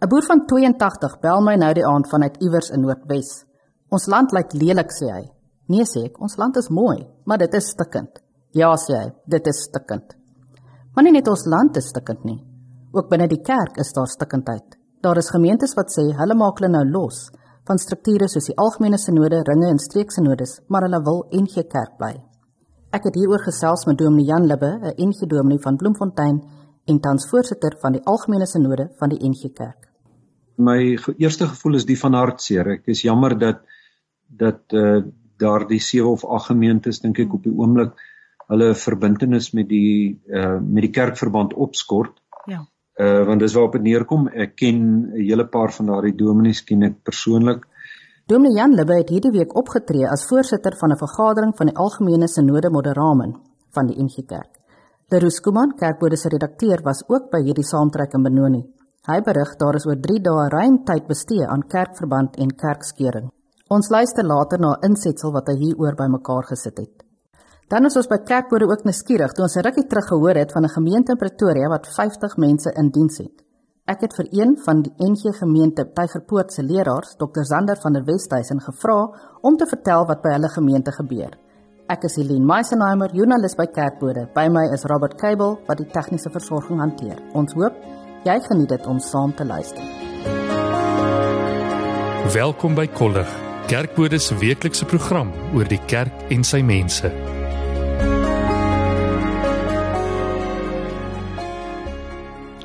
'n Boer van 82 bel my nou die aand vanuit iewers in Noordwes. Ons land lyk lelik sê hy. Nee sê ek, ons land is mooi, maar dit is stikkend. Ja sê hy, dit is stikkend. Maar nie net ons land is stikkend nie. Ook binne die kerk is daar stikkendheid. Daar is gemeentes wat sê hulle maak hulle nou los van strukture soos die algemene sinode, ringe en streeksinodes, maar hulle wil NG Kerk bly. Ek het hieroor gesels met Dominee Jan Libbe, 'n NG Dominee van Bloemfontein en tans voorsitter van die algemene sinode van die NG Kerk. My eerste gevoel is die van hartseer. Ek is jammer dat dat uh daardie sewe of ag gemeentes dink ek op die oomblik hulle verbintenis met die uh met die kerkverband opskort. Ja. Uh want dis waarop dit neerkom. Ek ken 'n hele paar van daardie dominees ken ek persoonlik. Dominee Jan Libbe het hierdie week opgetree as voorsitter van 'n vergadering van die algemene sinode moderamen van die NG Kerk. Lerus Kuman, kerkbode se redakteur, was ook by hierdie saamtrek in Benoni. Hy berig daar is oor 3 dae ruim tyd bestee aan kerkverband en kerkskeuring. Ons luister later na 'n insetsel wat hy hieroor bymekaar gesit het. Dan is ons by kerkbode ook nuuskierig toe ons 'n rukkie terug gehoor het van 'n gemeente in Pretoria wat 50 mense in diens het. Ek het vir een van die NG gemeente Tygerpoort se leraars, Dr Zander van der Westhuizen, gevra om te vertel wat by hulle gemeente gebeur. Ek is Helene Meisenheimer, joernalis by Kerkbode. By my is Robert Cable wat die tegniese versorging hanteer. Ons hoop jy geniet dit om saam te luister. Welkom by Kollig, Kerkbode se weeklikse program oor die kerk en sy mense.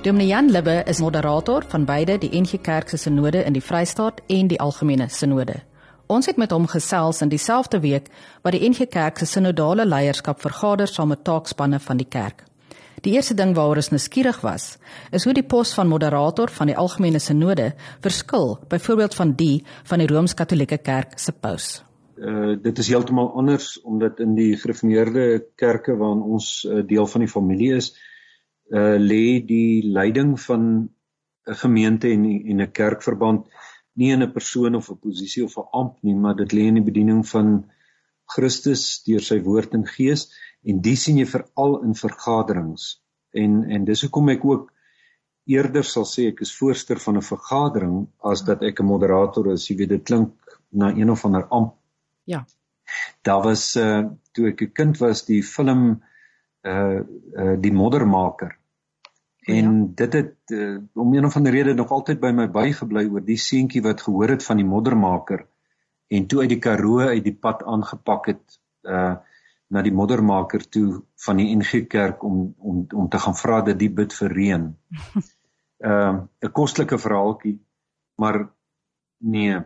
Dominee Jan Libbe is moderator van beide die NG Kerk se sinode in die Vrystaat en die Algemene Sinode. Ons het met hom gesels in dieselfde week wat die NG Kerk se sinodale leierskap vergader saam met taakspanne van die kerk. Die eerste ding waaroor ons nuuskierig was, is hoe die pos van moderator van die Algemene Sinode verskil byvoorbeeld van die van die Rooms-Katolieke Kerk se paus. Uh dit is heeltemal anders omdat in die gereformeerde kerke waarin ons uh, deel van die familie is, uh lê die leiding van 'n gemeente en en 'n kerkverband nie in 'n persoon of 'n posisie of 'n ampt nie, maar dit lê in die bediening van Christus deur sy woord en gees en dis sien jy veral in vergaderings. En en dis hoekom ek ook eerder sal sê ek is voorsteur van 'n vergadering as dat ek 'n moderator is. Jy weet dit klink na een of ander ampt. Ja. Daar was uh toe ek 'n kind was die film uh uh die moddermaker. En ja. dit het uh, om een of ander rede nog altyd by my bygebly oor die seentjie wat gehoor het van die moddermaker en toe uit die Karoo uit die pad aangepak het uh na die moddermaker toe van die NG Kerk om om om te gaan vra dat die bid vir reën. Ehm uh, 'n kostelike verhaaltjie, maar nee,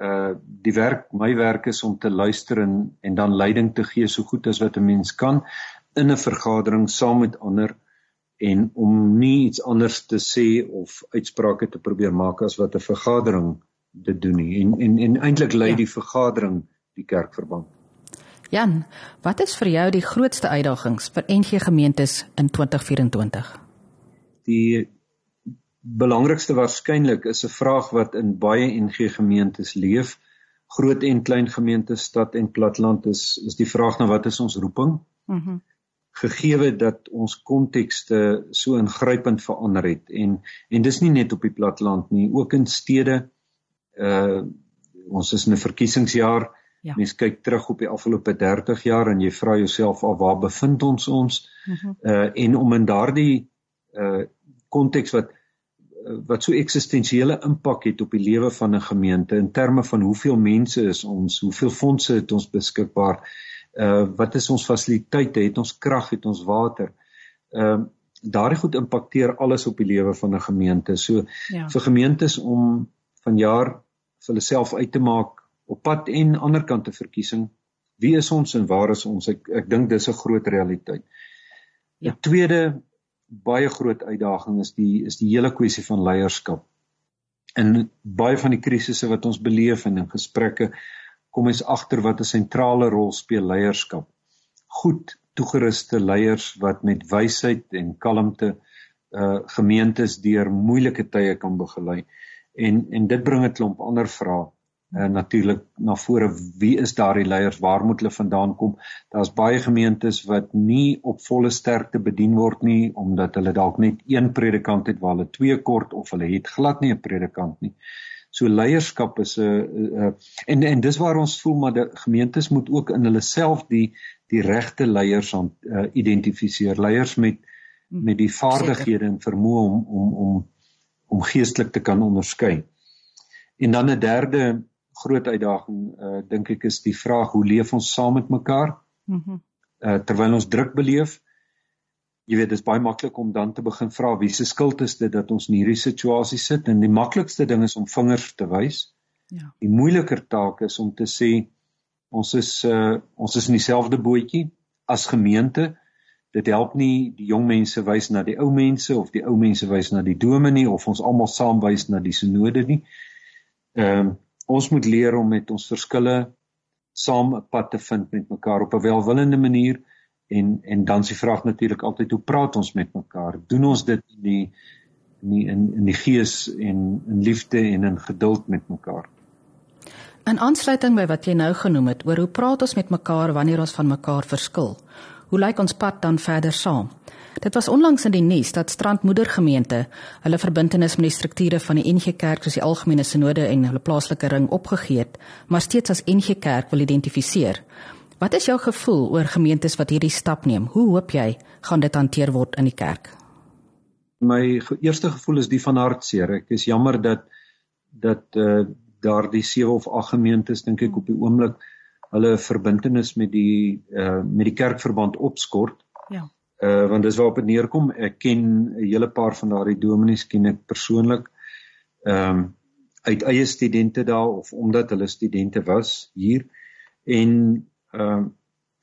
uh die werk my werk is om te luister en en dan leiding te gee so goed as wat 'n mens kan in 'n vergadering saam met ander en om nie iets anders te sê of uitsprake te probeer maak as wat 'n vergadering dit doen nie en en en eintlik lei ja. die vergadering die kerkverband. Jan, wat is vir jou die grootste uitdagings vir NG gemeentes in 2024? Die belangrikste waarskynlik is 'n vraag wat in baie NG gemeentes leef. Groot en klein gemeentes, stad en platteland is is die vraag na wat is ons roeping? Mhm. Mm gegeewe dat ons kontekste so ingrypend verander het en en dis nie net op die platteland nie ook in stede uh ons is in 'n verkiesingsjaar ja. mense kyk terug op die afgelope 30 jaar en jy vra jouself af waar bevind ons ons uh, -huh. uh en om in daardie uh konteks wat wat so eksistensiële impak het op die lewe van 'n gemeente in terme van hoeveel mense is ons hoeveel fondse het ons beskikbaar uh wat is ons fasiliteite het ons krag het ons water ehm uh, daardie goed impakteer alles op die lewe van 'n gemeente so ja. vir gemeentes om van jaar vir hulle self uit te maak op pad en ander kant te verkiesing wie is ons en waar is ons ek ek dink dis 'n groot realiteit ja. 'n tweede baie groot uitdaging is die is die hele kwessie van leierskap in baie van die krisisse wat ons beleef en in gesprekke kom ons agter wat 'n sentrale rol speel leierskap. Goed toegeruste leiers wat met wysheid en kalmte uh gemeentes deur moeilike tye kan begelei. En en dit bring 'n klomp ander vrae. Uh, natuurlik na vore wie is daardie leiers? Waar moet hulle vandaan kom? Daar's baie gemeentes wat nie op volle sterkte bedien word nie omdat hulle dalk net een predikant het waar hulle twee kort of hulle het glad nie 'n predikant nie. So leierskap is 'n uh, uh, en en dis waar ons voel maar die gemeentes moet ook in hulle self die die regte leiers aan uh, identifiseer. Leiers met hm, met die vaardighede en vermoë om om om om geestelik te kan onderskei. En dan 'n derde groot uitdaging uh dink ek is die vraag hoe leef ons saam met mekaar? Mhm. Mm uh terwyl ons druk beleef. Jy weet, dit is baie maklik om dan te begin vra wie se skuld is dit dat ons in hierdie situasie sit en die maklikste ding is om vingers te wys. Ja. Die moeiliker taak is om te sê ons is uh ons is in dieselfde bootjie as gemeente. Dit help nie die jong mense wys na die ou mense of die ou mense wys na die dominee of ons almal saam wys na die sinode nie. Ehm um, ons moet leer om met ons verskille saam 'n pad te vind met mekaar op 'n welwillende manier en en dan die vraag natuurlik altyd hoe praat ons met mekaar? Doen ons dit in die in die in, in die gees en in liefde en in geduld met mekaar? In aansluiting by wat jy nou genoem het oor hoe praat ons met mekaar wanneer ons van mekaar verskil? Hoe lyk ons pad dan verder saam? Dit was onlangs in die nuus dat Strandmoedergemeente hulle verbintenis met die strukture van die NG Kerk soos die Algemene Sinode en hulle plaaslike ring opgegee het, maar steeds as NG Kerk wil identifiseer. Wat is jou gevoel oor gemeentes wat hierdie stap neem? Hoe hoop jy gaan dit hanteer word in die kerk? My eerste gevoel is die van hartseer. Ek is jammer dat dat uh daardie 7 of 8 gemeentes dink ek op die oomblik hulle verbintenis met die uh met die kerkverband opskort. Ja uh want dis waarop dit neerkom. Ek ken 'n hele paar van daardie dominees ken ek persoonlik. Ehm um, uit eie studente daar of omdat hulle studente was hier en ehm um,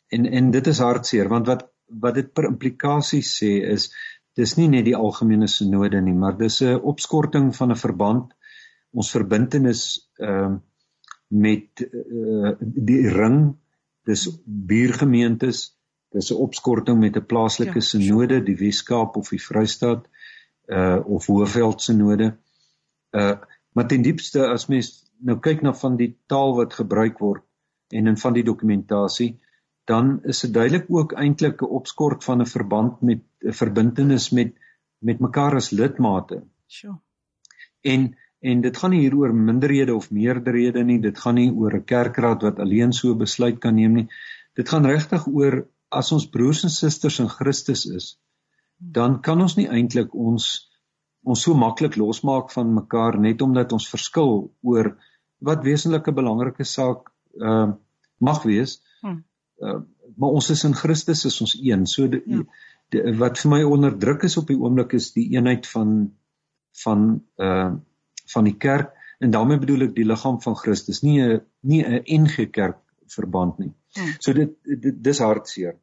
en en dit is hartseer want wat wat dit per implikasie sê is dis nie net die algemene sinode nie, maar dis 'n opskorting van 'n verband ons verbintenis ehm um, met uh, die ring dis buurgemeentes Dis 'n opskorting met 'n plaaslike ja, sinode, die Weskaap of die Vrystaat uh of Hoëveld sinode. Uh maar ten diepste as mens nou kyk na van die taal wat gebruik word en in van die dokumentasie, dan is dit duidelik ook eintlik 'n opskort van 'n verband met 'n verbintenis met met mekaar as lidmate. Sure. En en dit gaan nie hier oor minderhede of meerderhede nie, dit gaan nie oor 'n kerkraad wat alleen so besluit kan neem nie. Dit gaan regtig oor as ons broers en susters in Christus is, dan kan ons nie eintlik ons ons so maklik losmaak van mekaar net omdat ons verskil oor wat wesenlike belangrike saak ehm uh, mag wees. Hmm. Uh, maar ons is in Christus is ons een. So die, ja. die, wat vir my onderdruk is op die oomblik is die eenheid van van uh van die kerk en daarmee bedoel ek die liggaam van Christus, nie 'n nie 'n NG kerk verband nie. Hmm. So dit, dit dis hartseer.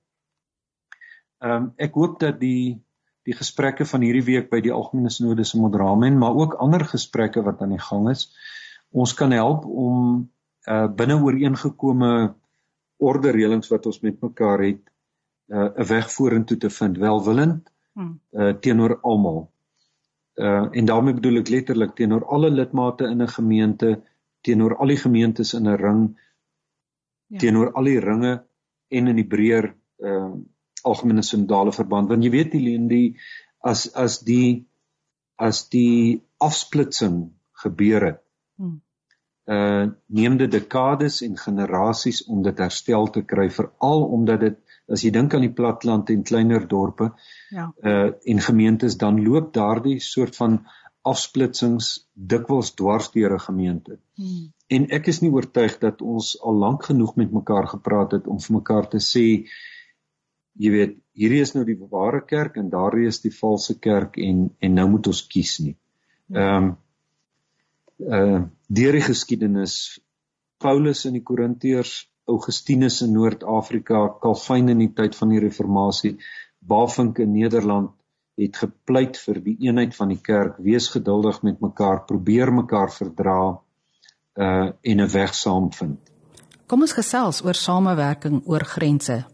Ehm um, ek hoop dat die die gesprekke van hierdie week by die algemene sinode se modramen, maar ook ander gesprekke wat aan die gang is, ons kan help om uh binne ooreengekome orde reëlings wat ons met mekaar het, uh 'n weg vorentoe te vind, welwillend uh teenoor almal. Uh en daarmee bedoel ek letterlik teenoor alle lidmate in 'n gemeente, teenoor al die gemeentes in 'n ring ja. teenoor al die ringe en in die breër ehm uh, algemene sindale verband want jy weet die as as die as die afsplitsing gebeur het hmm. uh neem dit dekades en generasies om dit herstel te kry veral omdat dit as jy dink aan die platland en kleiner dorpe ja uh en gemeentes dan loop daardie soort van afsplitsings dikwels dwars deur 'n gemeente. Hmm. En ek is nie oortuig dat ons al lank genoeg met mekaar gepraat het om vir mekaar te sê jy weet, hierdie is nou die ware kerk en daardie is die valse kerk en en nou moet ons kies nie. Ehm um, uh deur die geskiedenis Paulus in die Korintiërs, Augustinus in Noord-Afrika, Calvin in die tyd van die Reformatie, Bavinck in Nederland het gepleit vir die eenheid van die kerk, wees geduldig met mekaar, probeer mekaar verdra uh en 'n weg saam vind. Kom ons gesels oor samewerking oor grense.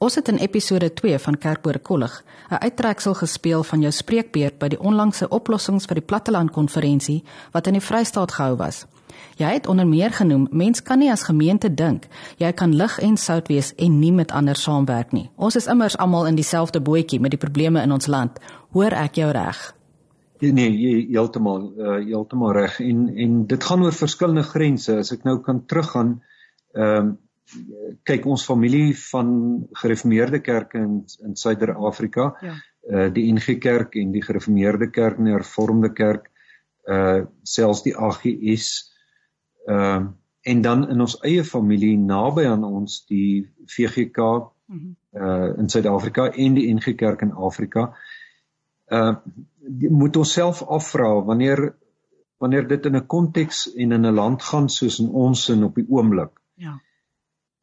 Ons het in episode 2 van Kerkboorde Kollig 'n uittreksel gespeel van jou spreekbeurt by die onlangse oplossings vir die Platteland konferensie wat in die Vrystaat gehou was. Jy het onder meer genoem, mens kan nie as gemeente dink jy kan lig en sout wees en nie met ander saamwerk nie. Ons is immers almal in dieselfde bootjie met die probleme in ons land. Hoor ek jou reg? Nee, jy heeltemal uh, heeltemal reg en en dit gaan oor verskillende grense. As ek nou kan teruggaan, ehm um, kyk ons familie van gereformeerde kerke in in Suider-Afrika, ja. uh die NG Kerk en die gereformeerde kerk en die hervormde kerk, uh selfs die AGS ehm uh, en dan in ons eie familie naby aan ons die VGK mm -hmm. uh in Suid-Afrika en die NG Kerk in Afrika. Uh moet ons self afvra wanneer wanneer dit in 'n konteks en in 'n land gaan soos in ons in op die oomblik. Ja.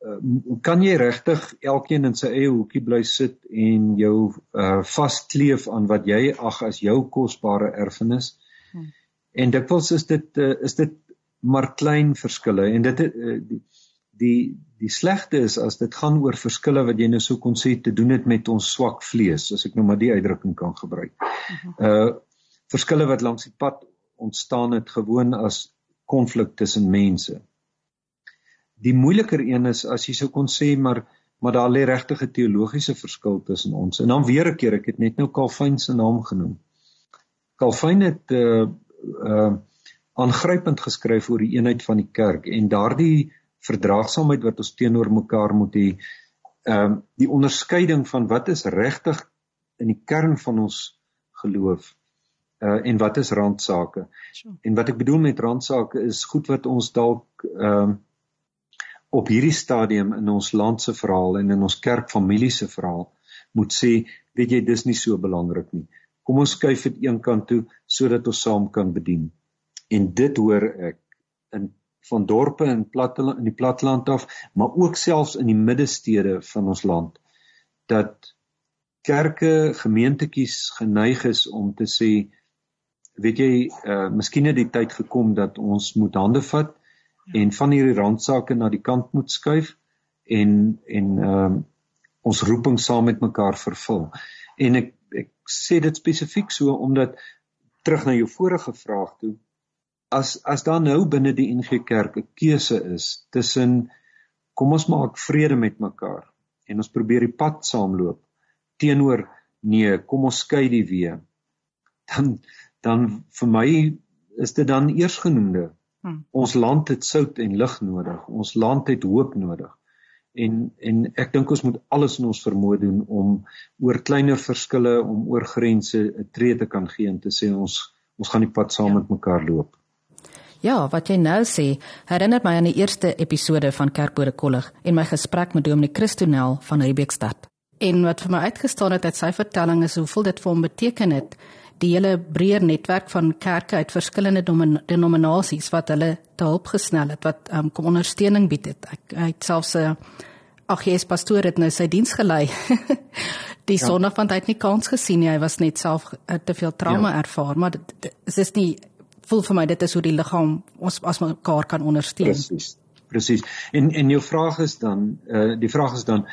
Uh, kan jy regtig elkeen in sy eie hoekie bly sit en jou uh vaskleef aan wat jy ag as jou kosbare erfenis? Hmm. En dikwels is dit uh, is dit maar klein verskille en dit uh, die die die slegte is as dit gaan oor verskille wat jy nou sou kon sê te doen het met ons swak vlees as ek nou maar die uitdrukking kan gebruik. Uh verskille wat langs die pad ontstaan het gewoon as konflik tussen mense. Die moeiliker een is as jy sou kon sê maar maar daar lê regtig 'n teologiese verskil tussen ons. En dan weer 'n keer, ek het net nou Calvin se naam genoem. Calvin het uh uh aangrypend geskryf oor die eenheid van die kerk en daardie verdraagsaamheid wat ons teenoor mekaar moet hê. Ehm uh, die onderskeiding van wat is regtig in die kern van ons geloof uh en wat is randsake. Sure. En wat ek bedoel met randsake is goed wat ons dalk ehm uh, op hierdie stadium in ons land se verhaal en in ons kerkfamilie se verhaal moet sê, weet jy, dis nie so belangrik nie. Kom ons skuif dit een kant toe sodat ons saam kan bedien. En dit hoor ek in van dorpe in platteland in die platteland af, maar ook selfs in die middestede van ons land dat kerke, gemeentetjies geneig is om te sê weet jy, uh miskien het die tyd gekom dat ons moet hande vat en van hierdie randsake na die kant moet skuif en en ehm uh, ons roeping saam met mekaar vervul. En ek ek sê dit spesifiek so omdat terug na jou vorige vraag toe as as daar nou binne die NG Kerk 'n keuse is tussen kom ons maak vrede met mekaar en ons probeer die pad saamloop teenoor nee, kom ons skei die weer. Dan dan vir my is dit dan eersgenoemde. Hmm. Ons land het sout en lig nodig. Ons land het hoop nodig. En en ek dink ons moet alles in ons vermoë doen om oor kleiner verskille, om oor grense 'n tree te kan gee en te sê ons ons gaan die pad saam ja. met mekaar loop. Ja, wat jy nou sê, herinner my aan die eerste episode van Kerkbode Kollig en my gesprek met Dominee Christonel van Riebeekstad. En wat vir my uitgestaan het uit sy vertelling is hoeveel dit vir hom beteken het die hele breër netwerk van kerke uit verskillende denominasies wat hulle te hulp gesnel het wat um, kom ondersteuning bied het. Ek het selfs 'n uh, ag Jesus pastoor het nou sy diens gelei. die ja. sonne van hy het nie kans gesien nie. Hy was net self uh, te veel trauma ja. ervaar, maar dit is nie voel vir my dit is hoe die liggaam ons as mekaar kan ondersteun. Presies. Presies. En en jou vraag is dan eh uh, die vraag is dan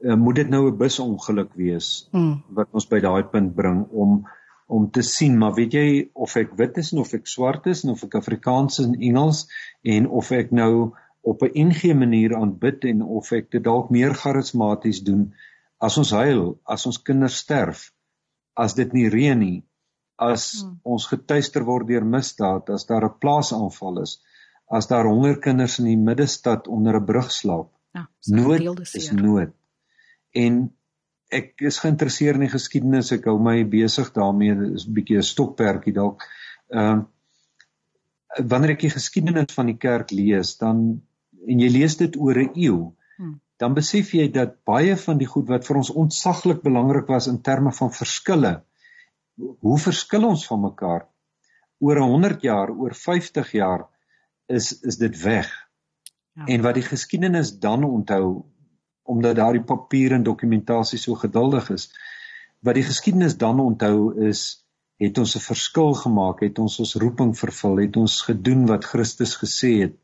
uh, moet dit nou 'n busongeluk wees hmm. wat ons by daai punt bring om om te sien maar weet jy of ek wit is of ek swart is of ek Afrikaans is en Engels en of ek nou op 'n NG manier aanbid en of ek dit dalk meer charismaties doen as ons huil, as ons kinders sterf, as dit nie reën nie, as hmm. ons getuister word deur misdaad, as daar 'n plaasaanval is, as daar hongerkinders in die middestad onder 'n brug slaap. Ja, nood is nood. En ek is geïnteresseerd in die geskiedenis. Ek hou my besig daarmee. Dit is 'n bietjie 'n stokperdjie dalk. Ehm uh, wanneer ek die geskiedenis van die kerk lees, dan en jy lees dit oor 'n eeu, hmm. dan besef jy dat baie van die goed wat vir ons ontsaglik belangrik was in terme van verskille, hoe verskil ons van mekaar? Oor 100 jaar, oor 50 jaar is is dit weg. Ja. En wat die geskiedenis dan onthou omdat daardie papier en dokumentasie so geduldig is, wat die geskiedenis dan onthou is het ons 'n verskil gemaak, het ons ons roeping vervul, het ons gedoen wat Christus gesê het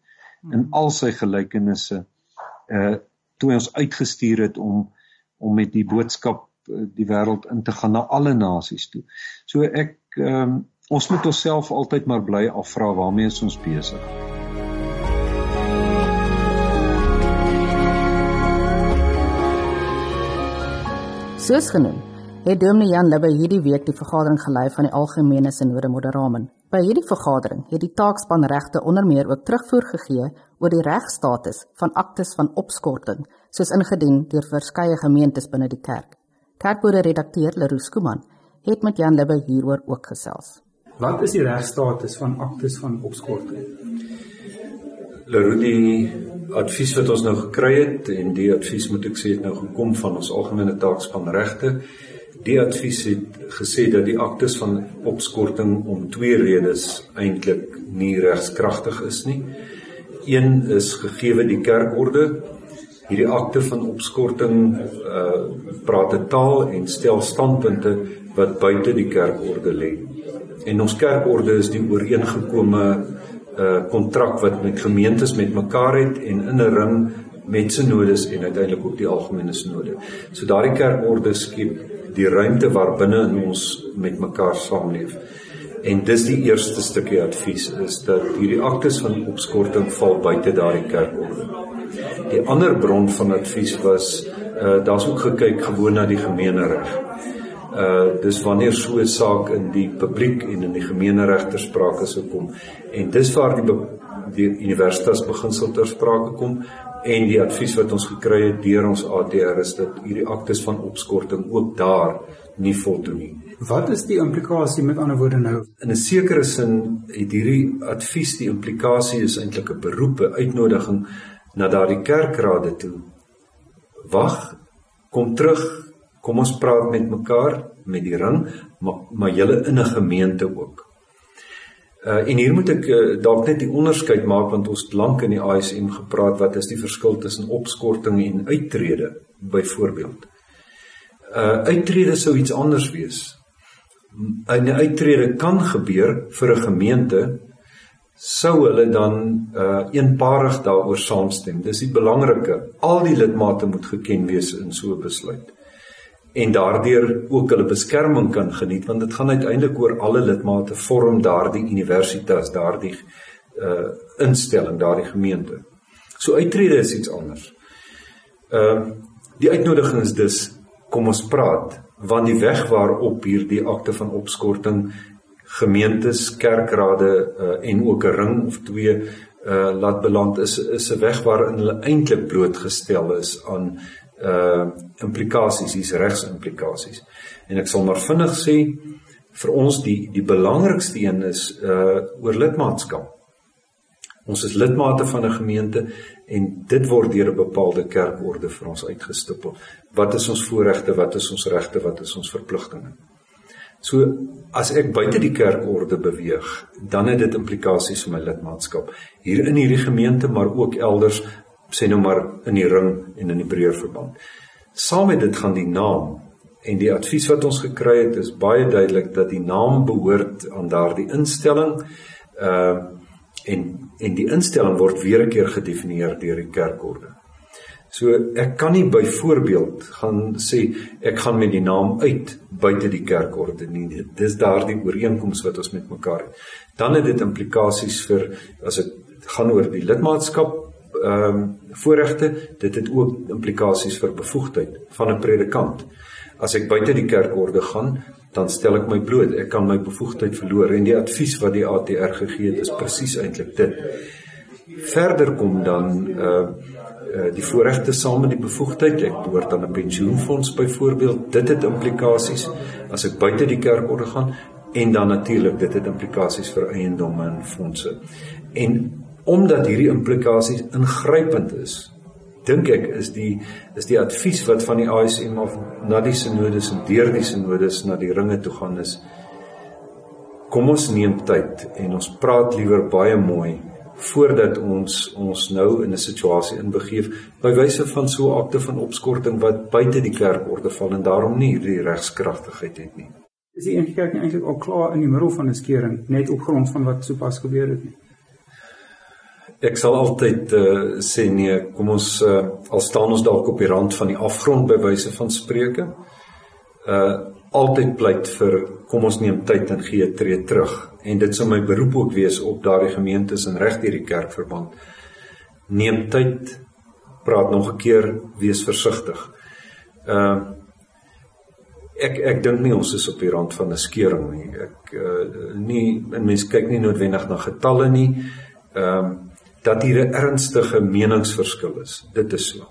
in hmm. al sy gelykenisse uh toe ons uitgestuur het om om met die boodskap die wêreld in te gaan na alle nasies toe. So ek ehm um, ons moet onsself altyd maar bly afvra waarmee is ons besig? Soos genoem, het Dominee Jan Libbe hierdie week die vergadering gelei van die algemene sinode Moderamen. By hierdie vergadering het die taakspan regte onder meer ook terugvoer gegee oor die regstatus van aktes van opskorting soos ingedien deur verskeie gemeentes binne die kerk. Kerkbode redakteur Leroux Kuman het met Jan Libbe hieroor ook gesels. Wat is die regstatus van aktes van opskorting? Leroux die advies wat ons nou gekry het en die advies moet ek sê het nou gekom van ons algemene taakspan regte Die advies het gesê dat die aktes van opskorting om twee redes eintlik nie regskragtig is nie. Een is gegee die kerkorde. Hierdie akte van opskorting uh praat 'n taal en stel standpunte wat buite die kerkorde lê. En ons kerkorde is die ooreengekome uh kontrak wat met gemeentes met mekaar het en in 'n ring met sinodes en uiteindelik ook die algemene sinode. So daardie kerkorde skep die ruimte waarbinne ons met mekaar saamleef. En dis die eerste stukkie advies is dat hierdie aktes van opskorting val buite daardie kerkorde. Die ander bron van advies was uh daar's ook gekyk gewoon na die gemeenereg. Uh dis wanneer so 'n saak in die publiek en in die gemeenereg ter sprake sou kom en dis waar die die universiteitsbeginsel ter sprake kom en die advies wat ons gekry het deur ons ATR is dat hierdie aktes van opskorting ook daar nie voldoen nie. Wat is die implikasie met ander woorde nou? In 'n sekere sin het hierdie advies die implikasie is eintlik 'n beroep, 'n uitnodiging na daardie kerkrade toe. Wag, kom terug, kom ons praat met mekaar met die ring, maar maar julle in 'n gemeente ook. Uh, en hier moet ek uh, dalk net die onderskeid maak want ons het lank in die ASM gepraat wat is die verskil tussen opskorting en uittrede byvoorbeeld. Uh uittrede sou iets anders wees. 'n Uittrede kan gebeur vir 'n gemeente sou hulle dan uh eenparig daaroor saamstem. Dis die belangrike. Al die lidmate moet geken wees in so 'n besluit en daardeur ook hulle beskerming kan geniet want dit gaan uiteindelik oor alle lidmate vorm daardie universiteit, daardie uh instelling, daardie gemeente. So uittrede is iets anders. Ehm uh, die uitnodiging is dus kom ons praat want die weg waarop hierdie akte van opskorting gemeentes, kerkrade uh, en ook 'n ring of twee uh laat beland is is 'n weg waarin hulle eintlik blootgestel is aan uh implikasies, hier's regsimplikasies. En ek sal maar vinnig sê vir ons die die belangrikste een is uh oor lidmaatskap. Ons is lidmate van 'n gemeente en dit word deur 'n bepaalde kerkorde vir ons uitgestipel. Wat is ons voorregte, wat is ons regte, wat is ons verpligtinge? So as ek buite die kerkorde beweeg, dan het dit implikasies vir my lidmaatskap hier in hierdie gemeente, maar ook elders sê nou maar in die ring en in die breër verband. Saam met dit gaan die naam en die advies wat ons gekry het is baie duidelik dat die naam behoort aan daardie instelling uh en en die instelling word weer 'n keer gedefinieer deur die kerkorde. So ek kan nie byvoorbeeld gaan sê ek gaan met die naam uit buite die kerkorde nie. Dis daardie ooreenkoms wat ons met mekaar het. Dan het dit implikasies vir as dit gaan oor die lidmaatskap ehm um, voorregte, dit het ook implikasies vir bevoegdheid van 'n predikant. As ek buite die kerkorde gaan, dan stel ek my bloot. Ek kan my bevoegdheid verloor en die advies wat die ATR gegee het is presies eintlik dit. Verder kom dan uh uh die voorregte saam met die bevoegdheid. Ek behoort aan 'n pensioenfonds byvoorbeeld. Dit het implikasies as ek buite die kerkorde gaan en dan natuurlik dit het implikasies vir eiendomme en fondse. En omdat hierdie implikasies ingrypend is dink ek is die is die advies wat van die ASM of na die sinodes en deur die sinodes na die ringe toe gaan is kom ons neem tyd en ons praat liewer baie mooi voordat ons ons nou in 'n situasie inbegeef by wyse van so akte van opskorting wat buite die kerkorde val en daarom nie hierdie regskragtigheid het nie. Is die enige kerk nie eintlik al klaar in die middel van 'n skering net op grond van wat sopas gebeur het nie? Ek sal altyd uh, sê nee, kom ons uh, al staan ons dalk op die rand van die afgrond by wyse van spreuke. Uh altyd pleit vir kom ons neem tyd en gee tree terug en dit sou my beroep ook wees op daardie gemeentes en reg hierdie kerkverband. Neem tyd, praat nog 'n keer, wees versigtig. Uh ek ek dink nie ons is op die rand van 'n skeuring nie. Ek uh, nie mense kyk nie noodwendig na getalle nie. Ehm um, dat hier 'n ernstige meningsverskil is. Dit is so.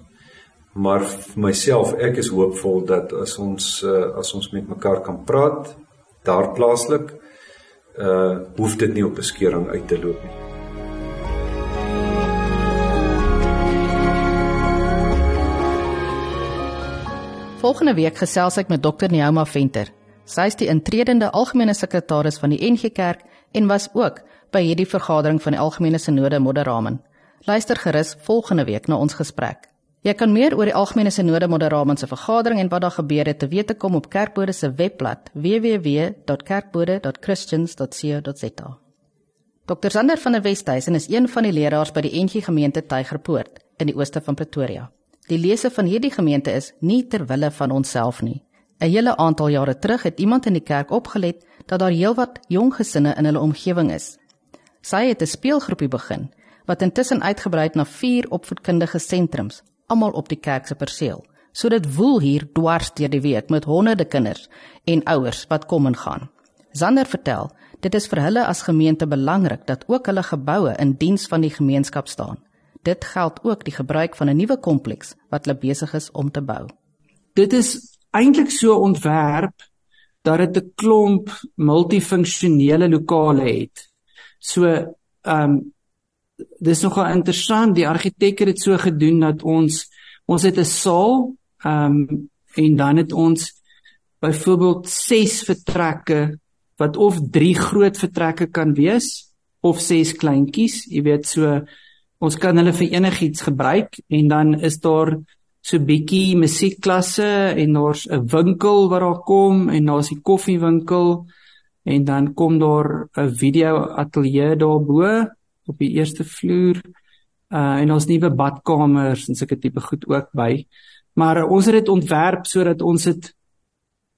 Maar vir myself, ek is hoopvol dat as ons uh, as ons met mekaar kan praat daar plaaslik, uh hoef dit nie op 'n skeuring uit te loop nie. Volgende week gesels ek met Dr. Neoma Venter. Sy is die intredende algemene sekretaris van die NG Kerk en was ook by hierdie vergadering van die algemene sinode Moderamen. Luister gerus volgende week na ons gesprek. Jy kan meer oor die algemene sinode Moderamen se vergadering en wat daar gebeur het te weet kom op Kerkbode se webblad www.kerkbode.christians.co.za. Dr. Sander van der Westhuizen is een van die leraars by die NG Gemeente Tygerpoort in die ooste van Pretoria. Die lese van hierdie gemeente is nie ter wille van onsself nie. 'n Hele aantal jare terug het iemand in die kerk opgelet dat daar heelwat jong gesinne in hulle omgewing is. Sy het 'n speelgroepie begin wat intussen uitgebrei het na 4 opvoedkundige sentrums, almal op die kerk se perseel. So dit woel hier dwars deur die week met honderde kinders en ouers wat kom en gaan. Zander vertel, dit is vir hulle as gemeente belangrik dat ook hulle geboue in diens van die gemeenskap staan. Dit geld ook die gebruik van 'n nuwe kompleks wat hulle besig is om te bou. Dit is eintlik so ontwerp dat dit 'n klomp multifunksionele lokale het. So ehm um, dis nogal interessant. Die argitek het dit so gedoen dat ons ons het 'n saal ehm um, en dan het ons byvoorbeeld 6 vertrekke wat of 3 groot vertrekke kan wees of 6 kleintjies, jy weet so ons kan hulle vir enigiets gebruik en dan is daar so bietjie musiekklasse en daar's 'n winkel wat daar kom en daar's die koffiewinkel en dan kom daar 'n video ateljee daarbo op die eerste vloer uh en ons nuwe badkamers en sulke tipe goed ook by. Maar uh, ons het dit ontwerp sodat ons dit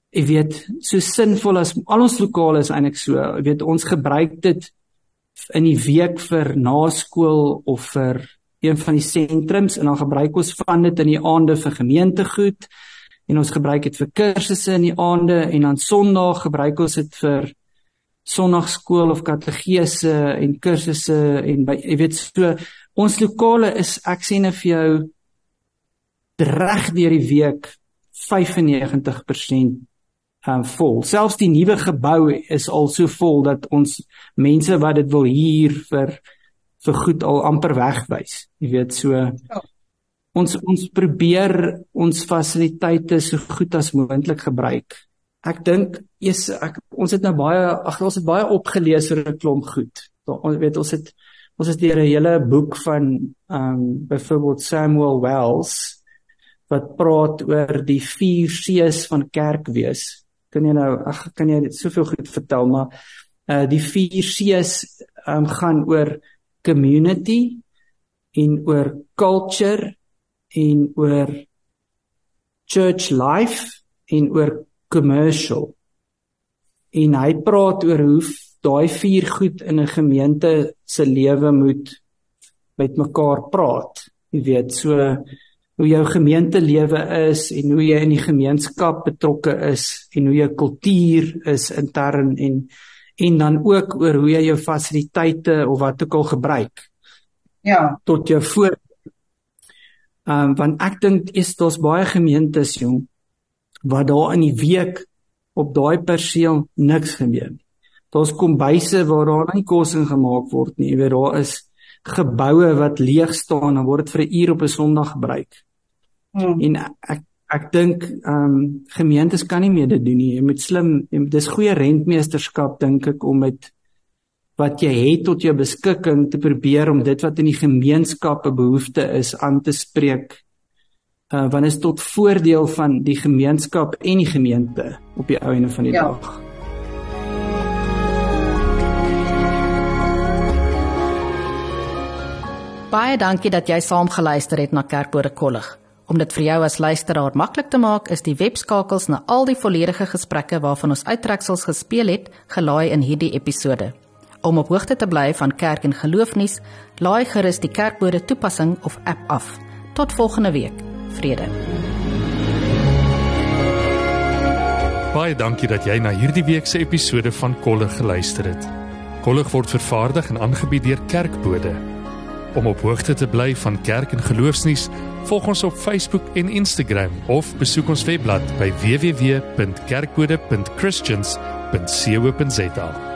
ek weet so sinvol as al ons lokale is eintlik so. Ek weet ons gebruik dit in die week vir naskool of vir een van die sentrums en dan gebruik ons van dit in die aande vir gemeentegoed en ons gebruik dit vir kursusse in die aande en dan Sondag gebruik ons dit vir Sondagskool of kategese en kursusse en by jy weet so ons lokale is ek sê net vir jou reg deur die week 95% um, vol. Selfs die nuwe gebou is al so vol dat ons mense wat dit wil huur vir vir goed al amper wegwys. Jy weet so ja. ons ons probeer ons fasiliteite so goed as moontlik gebruik. Ek dink eers ek ons het nou baie ag ons het baie opgelees oor 'n klomp goed. Ons weet ons het ons het deur 'n hele boek van ehm um, byvoorbeeld Samuel Wells wat praat oor die vier C's van kerkwees kan jy nou ag kan jy soveel goed vertel maar uh die 4 C's um, gaan oor community en oor culture en oor church life en oor commercial en hy praat oor hoe daai vier goed in 'n gemeente se lewe moet met mekaar praat jy weet so hoe jou gemeentelewe is en hoe jy in die gemeenskap betrokke is en hoe jou kultuur is intern en en dan ook oor hoe jy jou fasiliteite of wat ook al gebruik. Ja, tot jou voor. Ehm um, want ek dink is daar's baie gemeentes jong waar daar in die week op daai perseel niks gebeur nie. Daar's kombuise waar daar nie kos ingemaak word nie. Jy weet daar is geboue wat leeg staan en word vir 'n uur op 'n Sondag gebruik. Hmm. En ek ek dink ehm um, gemeentes kan nie meer dit doen nie. Jy moet slim dis goeie rentmeesterskap dink ek om met wat jy het tot jou beskikking te probeer om dit wat in die gemeenskap 'n behoefte is aan te spreek. Uh want is tot voordeel van die gemeenskap en die gemeente op die ou einde van die ja. dag. Baie dankie dat jy saam geluister het na Kerkbode Kollig. Om dit vir jou as luisteraar maklik te maak, is die webskakels na al die volledige gesprekke waarvan ons uittreksels gespeel het, gelaai in hierdie episode. Om op hoogte te bly van kerk en geloofnuus, laai gerus die Kerkbode toepassing of app af. Tot volgende week. Vrede. Baie dankie dat jy na hierdie week se episode van Kollig geluister het. Kollig word vervaardig en aangebied deur Kerkbode. Om op hoogte te bly van kerk en geloofsnuus, volg ons op Facebook en Instagram of besoek ons webblad by www.kerkbode.christians.co.za.